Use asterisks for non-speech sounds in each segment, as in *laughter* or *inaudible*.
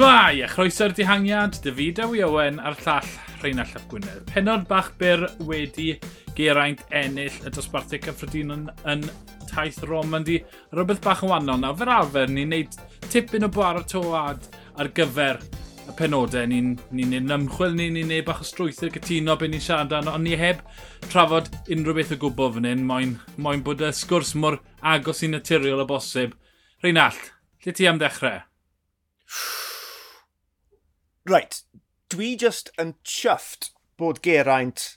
Shmai, a chroeso'r dihangiad, David Ewi Owen a'r llall Rheinald Ap Gwynedd. Penod bach byr wedi geraint ennill y dosbarthau cyffredin yn, yn taith Romandi. rhywbeth bach yn wannol. Nawr, fe'r arfer, ni'n neud tipyn o bar o toad ar gyfer y penodau. Ni'n ni neud ni ymchwil ni, ni'n neud bach o strwythyr cytuno beth ni'n siarad amdano, ond ni heb trafod unrhyw beth o gwbl fan hyn, moyn, moyn bod y sgwrs mor agos i naturiol o bosib. Rheinald, lle ti am ddechrau? Right, dwi just yn chyfft bod Geraint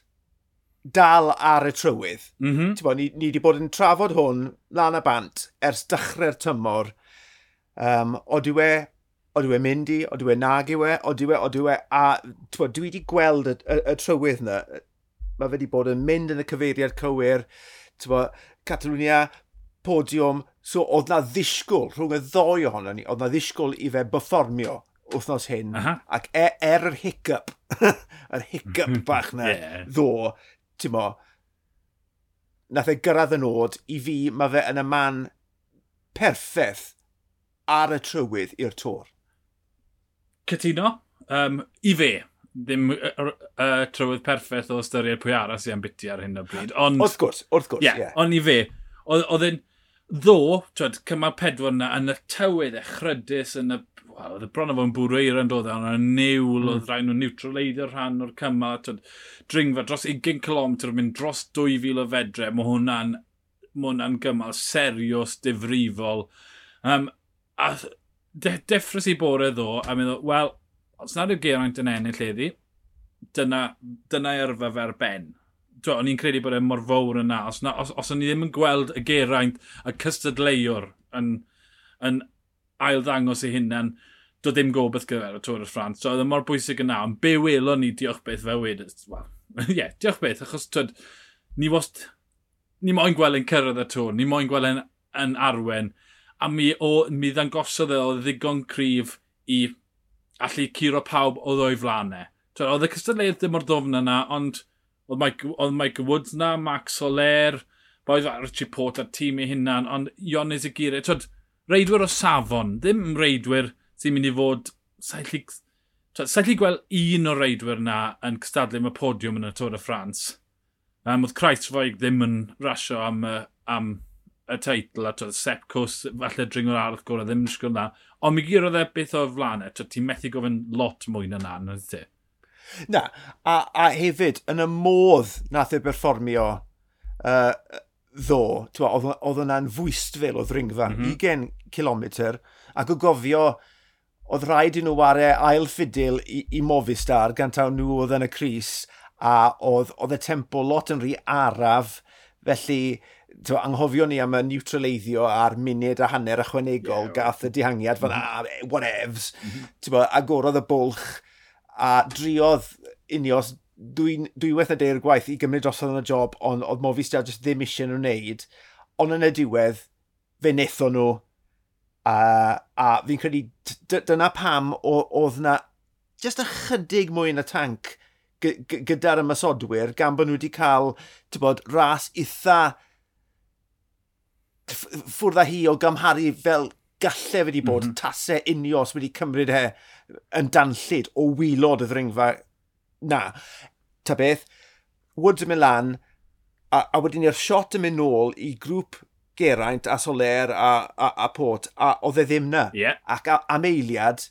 dal ar y trywydd. Mm -hmm. Bo, ni, ni wedi bod yn trafod hwn lan y bant ers dechrau'r tymor. Um, odw e, odw e mynd i, odw e nag i we, odw e, odw e, e, a bo, dwi wedi gweld y, y, y trywydd yna. Mae fe wedi bod yn mynd yn y cyfeiriad cywir, bo, Catalunia, podiwm, so oedd na ddisgwyl, rhwng y ddoi ohono ni, oedd na ddisgwyl i fe byfformio wythnos hyn, uh -huh. ac er, er yr hiccup, *laughs* yr hiccup mhm. bach na yeah. ddo, ti'n mo, nath e gyrraedd yn oed, i fi mae fe yn y man perffaith ar y trywydd i'r tor. Cytuno, um, i fe, ddim y uh, uh, trywydd perffaith o ystyried pwy aras sy'n am biti ar hyn o bryd. Ond, wrth gwrs, wrth gwrs, ie. Yeah, yeah. Ond i fe, oedd e'n ddo, twed, cymal pedwar yna, yn y tywydd echrydus, yn y oedd y bron o fo'n bwrweir yn dod o'n niwl, mm. oedd rhaid nhw'n neutraleiddio rhan o'r cymal, tyd, dringfa dros 20 km yn mynd dros 2,000 o fedre, mae hwnna'n ma hwnna'n gymal serios, difrifol. Um, a de, deffrys i bore ddo, a meddwl, wel, os nad yw Geraint yn ennill heddi, dyna, dyna yrfa fer ben. O'n i'n credu bod e mor fawr yna. Os, na, os, os o'n i ddim yn gweld y Geraint, y cystadleuwr yn, yn, ail ddangos ei hunan, do ddim gobeith gyfer y Tôr y Ffrans. So, oedd e mor bwysig yna, ond be welon ni diolch beth fe wedi... Wel, *laughs* ie, yeah, diolch beth, achos twyd, ni wast... Ni moyn gweld yn cyrraedd y tŵr, ni moyn gweld yn, yn arwen, a mi, o, mi ddangosodd e o ddigon cryf i allu curo pawb o ddwy flanau. Oedd y cystadleuaeth ddim o'r ddofn yna, ond oedd Mike, oedd Mike Woods na, Max Soler, boedd Archie Port a'r tîm ei hunan, ond Ionis y Gire, twyd, reidwyr o safon, ddim reidwyr sy'n mynd i fod... Sa'n lli, gweld un o'r reidwyr na yn cystadlu am y podiwm yn y Tôr y Ffrans. Um, oedd Kreisfoig ddim yn rasio am, uh, am y teitl, a toedd Sepcws, falle dringo'r arall gorau, ddim yn sgwyl na. Ond mi gyr oedd e beth o flanau, e, toedd ti'n methu gofyn lot mwy na na, na ti? Na, a, a hefyd, yn y modd nath e berfformio uh, ddo, oedd hwnna'n fwystfil o ddringfa, mm -hmm. 20 km, ac o gofio, oedd rhaid i nhw ware ail ffidil i, i Movistar gan taw nhw oedd yn y Cris, a oedd, oedd y tempo lot yn rhy araf, felly twa, anghofio ni am y neutraleiddio a'r munud a hanner ychwanegol yeah, gath y dihangiad fan, mm. ah, whatevs, mm -hmm. Agorodd y bwlch a driodd unios dwi'n dwi, dwi deir gwaith i gymryd dros yn y job, ond oedd Movistar just ddim eisiau nhw'n wneud. Ond yn y diwedd, fe netho nhw, a, a fi'n credu dyna pam oedd na just ychydig mwy yn y tanc gyda'r ymasodwyr, gan bod nhw wedi cael bod, ras eitha ffwrdd â hi o gymharu fel gallai wedi bod mm -hmm. tasau unios wedi cymryd he yn danllid o wylod y ddringfa na ta beth, Woods yn mynd lan, a, a wedyn i'r shot yn mynd nôl i grŵp Geraint a Soler a, a, a Port, a oedd e ddim na. Yeah. Ac a, am eiliad,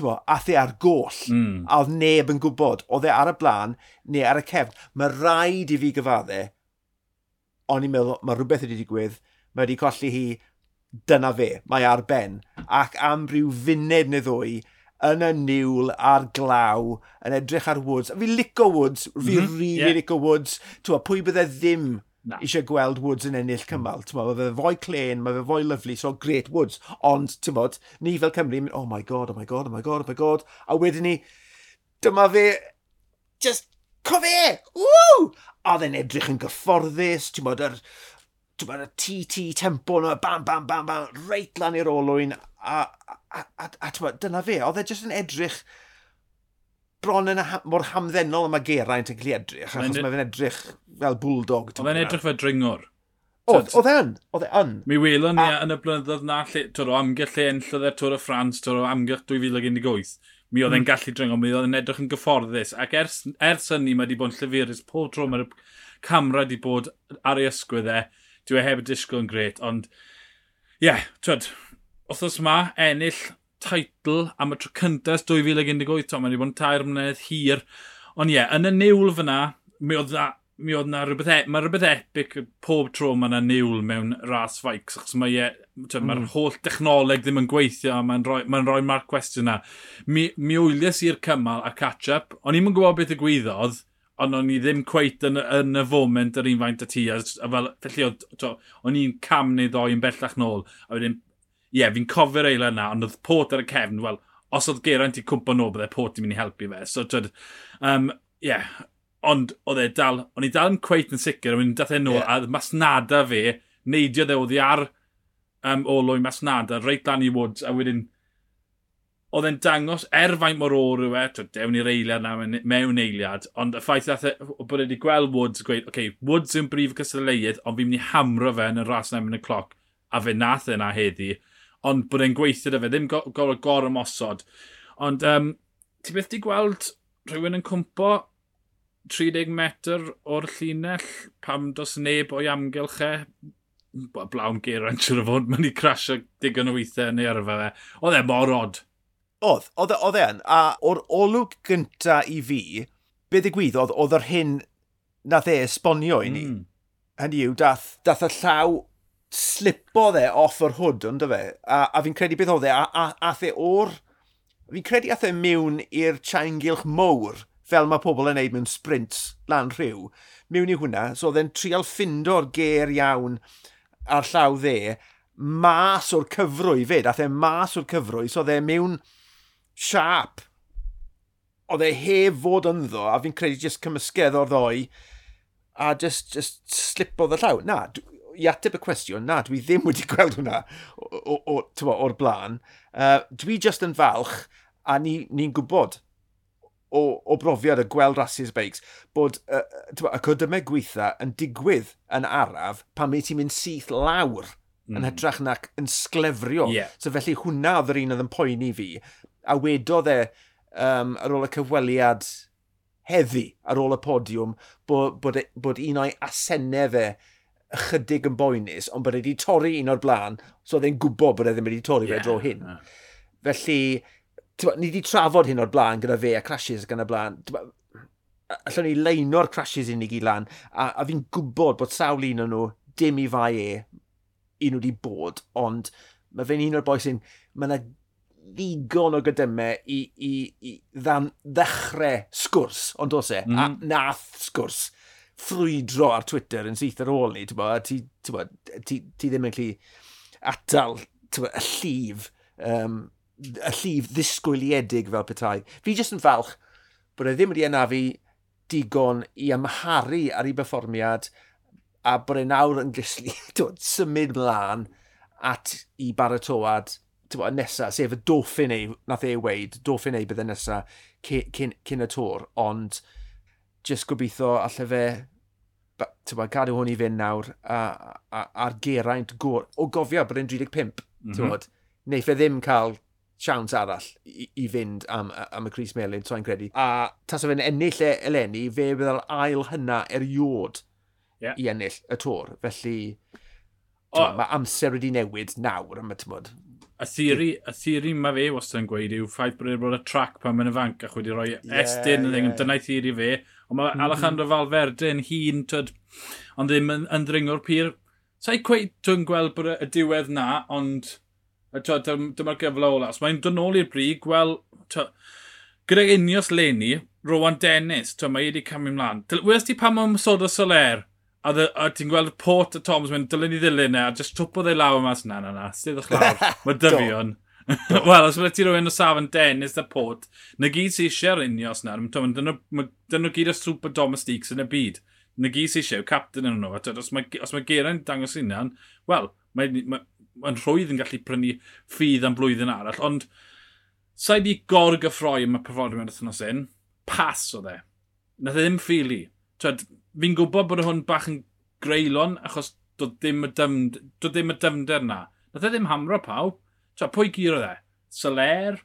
bo, ath e ar goll, mm. a oedd neb yn gwybod, oedd e ar y blaen neu ar y cefn. Mae rhaid i fi gyfaddau, ond i'n meddwl, mae rhywbeth wedi digwydd, mae wedi colli hi, dyna fe, mae e ar ben. Ac am ryw funed neu ddwy, yn y niwl a'r glaw yn edrych ar Woods. Fi lico Woods, fi mm -hmm. really yeah. lico Woods. Twa, pwy bydde ddim Na. eisiau gweld Woods yn ennill cymal. Mm. Mae fe fwy clen, mae fe fwy lyflu, so great Woods. Ond, ti'n bod, ni fel Cymru, oh my god, oh my god, oh my god, oh my god. A wedyn ni, dyma fe, just, co fe! Woo! A dde'n edrych yn gyfforddus, ti'n bod, yr, y TT tempo yna, bam, bam, bam, bam, reit lan i'r olwyn, a, a, a, a a dyna fe, oedd e jyst yn edrych bron yn ha mor hamddenol yma Geraint yn cael ei edrych, achos mae fe'n edrych fel bulldog. Oedd e'n edrych fel dringwr. Oedd, oedd e'n, oedd e'n. Mi welon ni yn y blynyddoedd na, twyr o amgylch lle enllodd e'r Tôr y Ffrans, twyr o amgylch 2018, mi oedd e'n mm. gallu dringo, mi oedd e'n edrych yn gyfforddus, ac ers, ers hynny mae wedi bod yn llyfurus, pob tro mae'r camera wedi bod ar ei ysgwydd e, Dwi e heb y disgwyl yn gret, ond ie, yeah, twyd, wrthos ma, ennill teitl am y tro cyntaf 2018, to, mae'n wedi bod yn tair mlynedd hir. Ond ie, yeah, yn y niwl fyna, mi oedd na, mi oedd na rhywbeth, e, mae rhywbeth epic pob tro mae yna niwl mewn ras faics, achos mae e, mm. mae'r holl dechnoleg ddim yn gweithio, mae'n rhoi, mae rhoi marc cwestiwn na. Mi, mi wylias i'r cymal a catch-up, ond i'n yn gwybod beth y gwyddodd, ond o'n i ddim cweit yn, yn y foment yr un faint y ti, A a fel, felly, o'n i'n cam neu ddoi yn bellach nôl. A wedyn, ie, yeah, fi'n cofio'r eila yna, ond oedd pot ar y cefn, wel, os oedd Geraint i cwmpa nôl, byddai pot i mynd i helpu fe. So, twyd, um, yeah. ond oedd e dal, o'n i dal yn cweit yn sicr, o'n i'n dath e nôl, yeah. a masnada fe, neidio dde oedd i ar um, olwy masnada, reit lan i Woods, a wedyn, oedd e'n dangos er faint mor o'r yw e, dewn i'r eiliad na mewn eiliad, ond y ffaith dath e, bod wedi gweld Woods gweud, oce, okay, Woods yw'n brif cystadleuaeth, ond fi'n mynd i hamro fe yn y ras na yn y cloc, a fe nath e na heddi, ond bod e'n gweithio da fe, ddim gorau gor, gor ymosod. Ond um, ti beth di gweld rhywun yn cwmpo 30 metr o'r llinell pam dos neb o'i amgylch e? Blawn Geraint *laughs* siwr o fod, mae'n i crasio digon o weithiau neu arfa fe. Oedd e mor od. Oedd, oedd, e, oedd e yn. A o'r olwg gynta i fi, be ddigwyddodd, oedd yr hyn nath e esbonio i ni. Mm. Hynny yw, dath, dath y llaw slipodd e off yr hwd, ond fe. A, a fi'n credu beth oedd e, a, a, a the o'r... Fi'n credu ath e mewn i'r chaengylch mowr, fel mae pobl yn neud mewn sprints lan rhyw. Mewn i hwnna, so oedd e'n trial ffindo'r ger iawn ar llaw dde, mas o'r cyfrwy fyd, ath e mas o'r cyfrwy, so oedd e mewn siap. Oedd e heb fod ynddo a fi'n credu jyst cymysgedd o'r ddoi, a just, just slipodd y llaw. Na, i ateb y cwestiwn, na, dwi ddim wedi *laughs* gweld hwnna o'r blaen. Uh, dwi just yn falch, a ni'n ni, ni gwybod o, o brofiad y gweld rhasys beics, bod uh, y codymau gweitha yn digwydd yn araf pan mae ti'n mynd syth lawr mm. yn hmm. hytrach nac yn sglefrio. Yeah. So felly hwnna oedd yr un oedd yn poeni fi, a wedodd e um, ar ôl y cyfweliad heddi ar ôl y podiwm bod, bod, bod un o'i asennau fe ychydig yn boenus, ond bod e wedi torri un o'r blaen, so oedd e'n gwybod bod e ddim wedi torri yeah, fe dro hyn. Yeah. Felly, tywa, ni wedi trafod hyn o'r blaen gyda fe a crashes gan y blaen. Allwn ni leino'r crashes unig i lan, a, a fi'n gwybod bod sawl un o'n nhw dim i fai e, un nhw wedi bod, ond mae fe'n un o'r boi sy'n, mae yna ddigon o gydymau i, i, i ddan, ddechrau sgwrs, ond os e, mm. a mhm. nath sgwrs ffrwydro ar Twitter yn syth ar ôl ni, ti, ti, ti, ti ddim yn clu atal bod, y llif, um, y llif ddisgwyliedig fel petai. Fi jyst yn falch bod e ddim wedi anafu digon i amharu ar ei berfformiad a bod e nawr yn gyslu *laughs* symud mlaen at i baratoad bod, nesa, sef y doffin ei, nath ei weid, doffin ei bydde nesa cyn, cyn y tŵr, ond jyst gobeithio allai fe tywa, cadw hwn i fynd nawr a, a, a'r geraint gwr. O gofio bod e'n 35, mm -hmm. neu fe ddim cael siawns arall i, i fynd am, am y Cris Melin, so credu. A tas o fe'n ennill e eleni, fe byddai'r ail hynna eriod yeah. i ennill y tor. Felly, oh. mae amser wedi newid nawr, am y tymod y theori, y theori mae fe wastad yn gweud yw ffaith bod e'n bod y trac pan mae'n y fanc ac wedi rhoi yeah, estyn yn yeah. dyna'i theori fe. Ond mae mm. -hmm. Alejandro Valverde yn hun, tyd, ond ddim yn, yn ddringo'r pyr. Sa'i cweud dwi'n gweld bod y diwedd na, ond dyma'r gyfle ola. Os mae'n dod nôl i'r brig, wel, gyda unios leni, Rowan Dennis, twa, mae wedi camu ymlaen. Wers ti pam o'n sod o Soler? A, a ti'n gweld Port a Thomas mynd, dylen i ddilyn e, a just twpodd ei lawr mas, na, na, na, sydd o'ch lawr, *laughs* mae dyfion. *laughs* Wel, os wna ti rhywun o safon Dennis a Port, na gyd sy'n eisiau'r unio os na, dyn nhw gyd o super domestics yn y byd. Na gyd sy'n eisiau, captain yn nhw. Os mae, os mae Geraint dangos unan, wel, mae'n mae, mae rhwydd yn gallu prynu ffydd am blwyddyn arall, ond sa'i di gorg y ffroi yma perfformiad wrthnos hyn, pas o dde. Nath e ddim ffili. Twed, fi'n gwybod bod hwn bach yn greulon, achos doedd ddim y, dymd, doedd dim y dymder na. Nath e ddim hamro pawb. Ta, pwy gyr oedd e? Soler?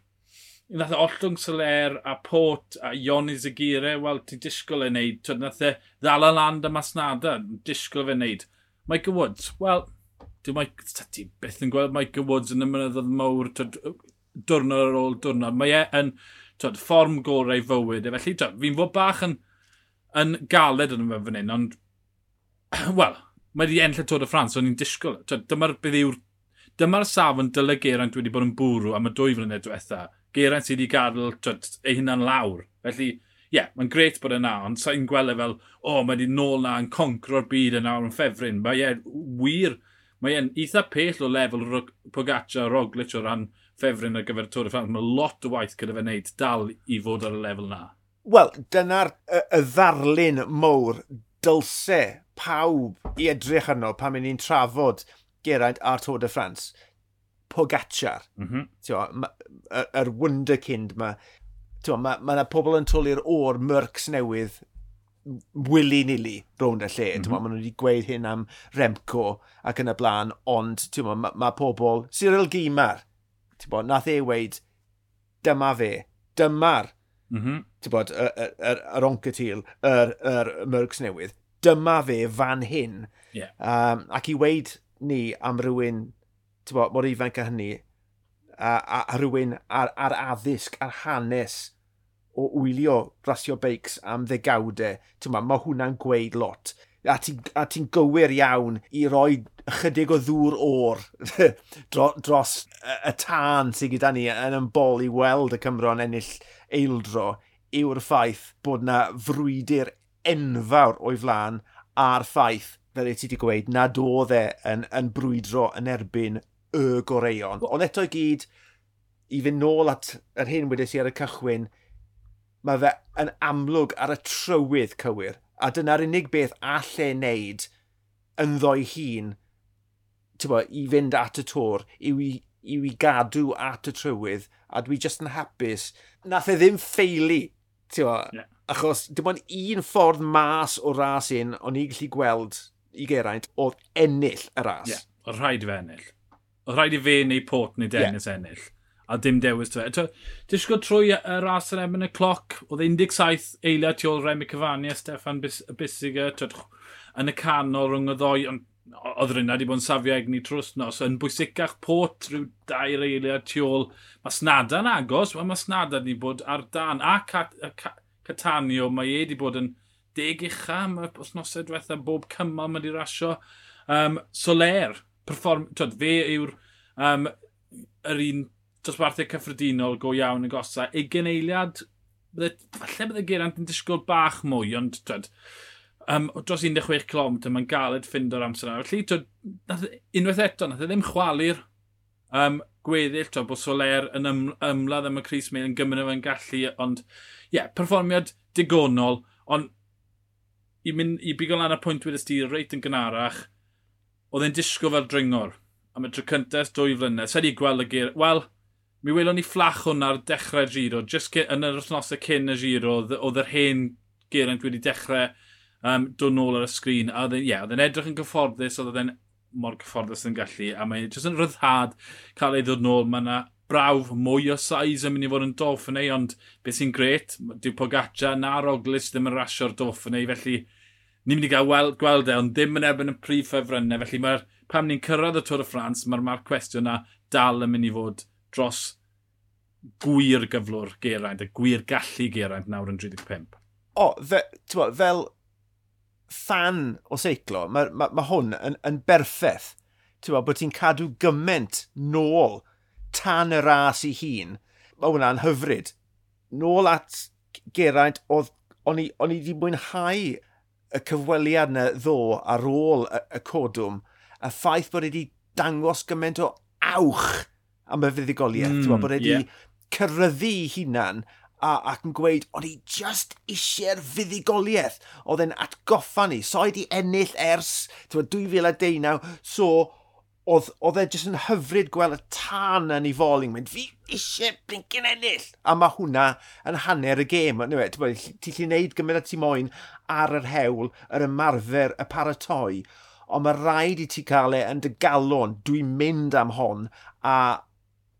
Nath e ollwng Soler a Port a Ioni Zagire, wel, ti disgwyl ei wneud. Ta, nath e ddala land y masnada, disgwyl fe wneud. Michael Woods, wel, dwi'n Mike, ti beth yn gweld Michael Woods yn y mynyddodd mawr, dwrnod ar ôl dwrnod. Mae e yn, tyd, fform gorau fywyd. E, felly, fi'n fod bach yn yn galed yn ymwneud fan hyn, ond, *clears throat* wel, mae wedi enll y Tôr y Ffrans, so ni'n disgwyl. Dyma'r bydd yw'r... Dyma'r safon dyle Geraint wedi bod yn bwrw am y dwy flynedd diwetha. Geraint sydd wedi gadael twyd, ei hunan lawr. Felly, ie, yeah, mae'n gret bod yna, ond sa'n gweld e fel, o, oh, mae wedi nôl na yn concro'r byd yna awr yn ffefryn. Mae ie, wir, mae e'n eitha pell o lefel Pogaccia a Roglic o ran ffefryn ar gyfer y Tôr y Ffrans. Mae lot o waith gyda fe wneud dal i fod ar y lefel na. Wel, dyna'r y, y ddarlun mowr dylse pawb i edrych arno pan ni'n trafod Geraint a'r Tôr de France. Pogacar. Mm -hmm. Yr, wunderkind ma. Tio, ma, ma pobl yn twlu'r o'r myrcs newydd willy-nilly rownd y lle. Mm -hmm. Maen nhw wedi gweud hyn am Remco ac yn y blaen, ond ma, ma, pobl... Cyril Gimar, bo, nath e weid, dyma fe, dyma'r mm -hmm. bod, yr, yr, yr oncetil, yr, yr myrgs newydd, dyma fe fan hyn. Yeah. Um, ac i weid ni am rhywun bod, mor ifanc a hynny, a, a, a rhywun ar, ar addysg, ar hanes o wylio rasio beics am ddegawdau, ma, mae hwnna'n gweud lot. A ti'n ti gywir iawn i roi ychydig o ddŵr o'r *laughs* dros y tân sydd gyda ni yn ymboll i weld y Cymro yn ennill eildro yw'r ffaith bod na frwydr enfawr o'i flaen a'r ffaith, fel y ti wedi gweud, nad oedd e yn, yn brwydro yn erbyn y goreion. Ond eto i gyd, i fynd nôl at yr hyn wedi ar y cychwyn, mae fe yn amlwg ar y trywydd cywir. A dyna'r unig beth allai wneud yn ddo'i hun bo, i fynd at y tor yw i yw i gadw at y trywydd, a dwi just yn hapus. Nath e ddim ffeili, ti'n yeah. achos dim ond un ffordd mas o ras un, o'n i'n gallu gweld i Geraint, oedd ennill y ras. Yeah. Oedd rhaid i fe ennill. Oedd rhaid i fe neu pot neu Dennis yeah. ennill. A dim dewis fe. Disgo trwy y ras yn ebyn y cloc, oedd 17 eiliad tu ôl Remy Cyfani a Stefan Bus yn y canol rhwng y ddoi, ond oedd rhywun wedi bod yn safio egni trws nos, yn bwysicach pot rhyw dair eiliad tu ôl. Mae Snada'n agos, mae Snada'n wedi bod ar dan, a Catanio, mae e wedi bod yn deg ucha, mae wythnosau diwetha bob cymal mae wedi rasio. Um, Soler, perform, twyd, fe yw'r um, yr un dosbarthau cyffredinol go iawn yn gosa. Ugen eiliad, falle bydde Geraint yn disgwyl bach mwy, ond twyd, um, dros 16 km, mae'n galed ffind o'r amser yna. Felly, to, nath, e- unwaith eto, nath e ddim chwalu'r um, gweddill, to, bod Soler yn ym, ymladd am y Cris Meil yn gymryd e fe'n gallu, ond, ie, yeah, perfformiad digonol, ond i, mynd, i bigo lan y pwynt wedi styr reit yn gynarach, oedd e'n disgo fel dringor am y tro cyntaf dwy flynedd. Sa'n i gweld y gyr... Wel, mi welon ni fflach hwnna ar dechrau giro. Just yn yr wythnosau cyn y giro, oedd yr hen geraint wedi dechrau um, dod nôl ar y sgrin. A oedd yeah, e'n edrych yn gyfforddus, oedd e'n mor gyfforddus yn gallu. A mae jyst yn ryddhad cael ei ddod nôl. Mae yna brawf mwy o saiz yn mynd i fod yn doff yn ei, ond beth sy'n gret, dyw Pogaccia na'r oglis ddim yn rasio'r doff yn ei, felly ni'n mynd i gael weld, gweld e, ond ddim yn erbyn y prif ffefrynnau. Felly mae'r pam ni'n cyrraedd y Tôr y Ffrans, mae'r ma cwestiwn na dal yn mynd i fod dros gwir gyflwr Geraint, y gwir gallu Geraint nawr yn 35. O, fe, fel fan o seiclo, mae ma, ma hwn yn, yn berffaith. Ti'n bod, ti'n cadw gyment nôl tan y ras i hun. Mae hwnna'n hyfryd. Nôl at Geraint, oedd, o'n i wedi mwynhau y cyfweliad yna ddo ar ôl y, y codwm, y ffaith bod wedi dangos gymaint o awch am y fuddigoliaeth. Mm, bod wedi yeah. cyrryddu hunan a, ac yn gweud, o'n i just eisiau'r fuddigoliaeth. Oedd e'n atgoffa ni, so i ennill ers 2019, so oedd, oedd e jyst yn hyfryd gweld y tân yn ei foling, mynd fi eisiau blincyn ennill. A mae hwnna yn hanner y gêm. Ti'n lli wneud gymryd a ti moyn ar yr hewl, yr ymarfer, y paratoi, ond mae rhaid i ti cael e yn dy galon, dwi'n mynd am hon, a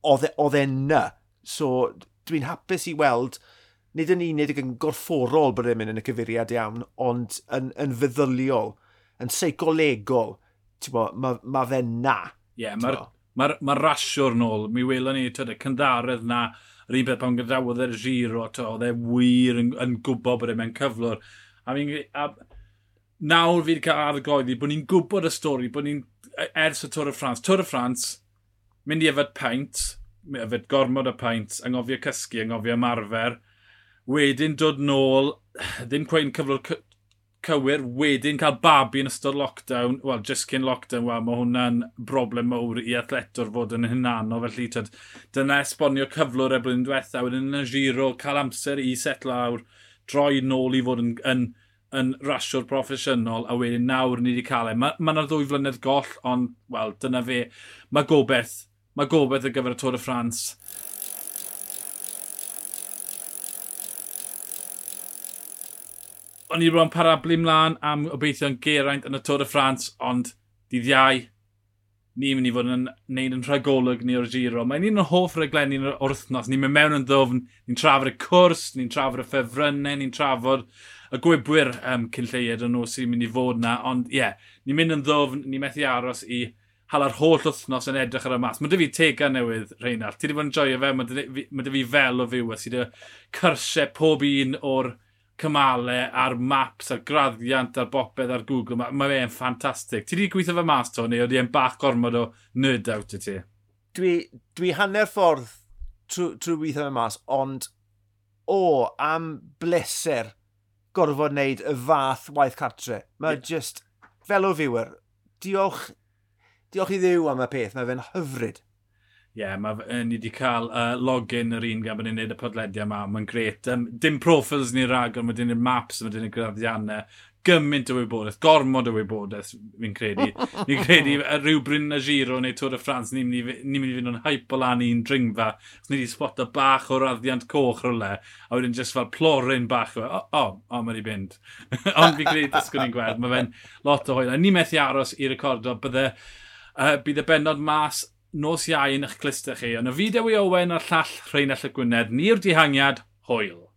oedd e, e'n na. So, dwi'n hapus i weld, nid yn unig yn gorfforol bod e'n mynd yn y cyfuriad iawn, ond yn, yn feddyliol, yn seicolegol, bo, mae ma fe na. Ie, yeah, mae'r ma ma, rasiwr nôl. Mi welon ni, tyd, y cyndaredd na, yr un peth pan gydawodd e'r giro, oedd e wir yn, yn gwybod bod e mewn cyflwr. A mi, a, Nawr fi wedi cael argoeddi bod ni'n gwybod y stori, bod ni'n e, ers y Tôr y Ffrans. Tôr y Ffrans, mynd i yfed paint, yfed gormod y paint, angofio cysgu, angofio ymarfer. wedyn dod nôl, ddim cwein cyflwr cywir, wedyn cael babi yn ystod lockdown, wel, just cyn lockdown, wel, mae hwnna'n broblem mawr i athletwr fod yn hynano, felly tyd, dyna esbonio cyflwr e blwyddyn diwetha, wedyn yn y giro, cael amser i setlo awr, droi nôl i fod yn, yn, yn rasiwr proffesiynol a wedyn nawr ni wedi cael e. Mae yna ma ddwy flynedd goll, ond, wel, dyna fe. Mae gobeith Mae gobeith ar gyfer y Tôr y Ffrans. O'n i roi'n parablu mlaen am obeithio'n geraint yn y Tôr y Ffrans, ond dydd iau, ni'n mynd i fod yn neud yn rhagolwg ni o'r giro. Mae'n un o'r hoff reglenni yn wrthnos. Ni'n mynd mewn yn ddofn, ni'n trafod y cwrs, ni'n trafod y ffefrynnau, ni'n trafod y gwybwyr um, cyn lleied yn nhw sy'n mynd i fod na. Ond ie, yeah, ni'n mynd yn ddofn, ni'n methu aros i hala'r holl wythnos yn edrych ar y mas. Mae dy fi tega newydd, Reinald. Ti wedi bod yn joio fe, mae dy fi fel o fyw. Ti wedi cyrsiau pob un o'r cymalau a'r maps a'r graddiant a'r bopeth ar Google. Mae, mae fe'n ffantastig. Ti wedi gweithio fe mas to, neu oedd e'n bach gormod o nerd out i ti? Dwi, dwi hanner ffordd trwy, trwy weithio fe mas, ond o, am bleser gorfod wneud y fath waith cartre. Mae yeah. just, fel o fywyr, diolch diolch i ddiw am y peth, mae fe'n hyfryd. Ie, yeah, mae ni wedi cael uh, login yr un gan bod ni'n neud y podlediau yma, mae'n gret. Um, dim profils ni'n rhag, ond mae dyn ni'n maps, mae dyn ni'n graddiannau, gymaint o wybodaeth, gormod o wybodaeth, fi'n credu. *laughs* ni'n credu rhyw bryn y giro neu Tôr y Ffrans, ni'n mynd i fynd o'n haip o lan i'n dringfa, ni wedi spot o bach o raddiant coch rola, a wedyn just fel plorin bach, o, o, o, o mae'n i bynd. *laughs* Ond fi'n credu dysgu ni'n gweld, mae fe'n lot o hwyl. Ni methu aros i recordo, bydde Uh, bydd y benod mas nos iau yn eich clistach chi. Ond y fideo i Owen a'r llall Rheinald y Gwynedd, ni'r dihangiad, hwyl.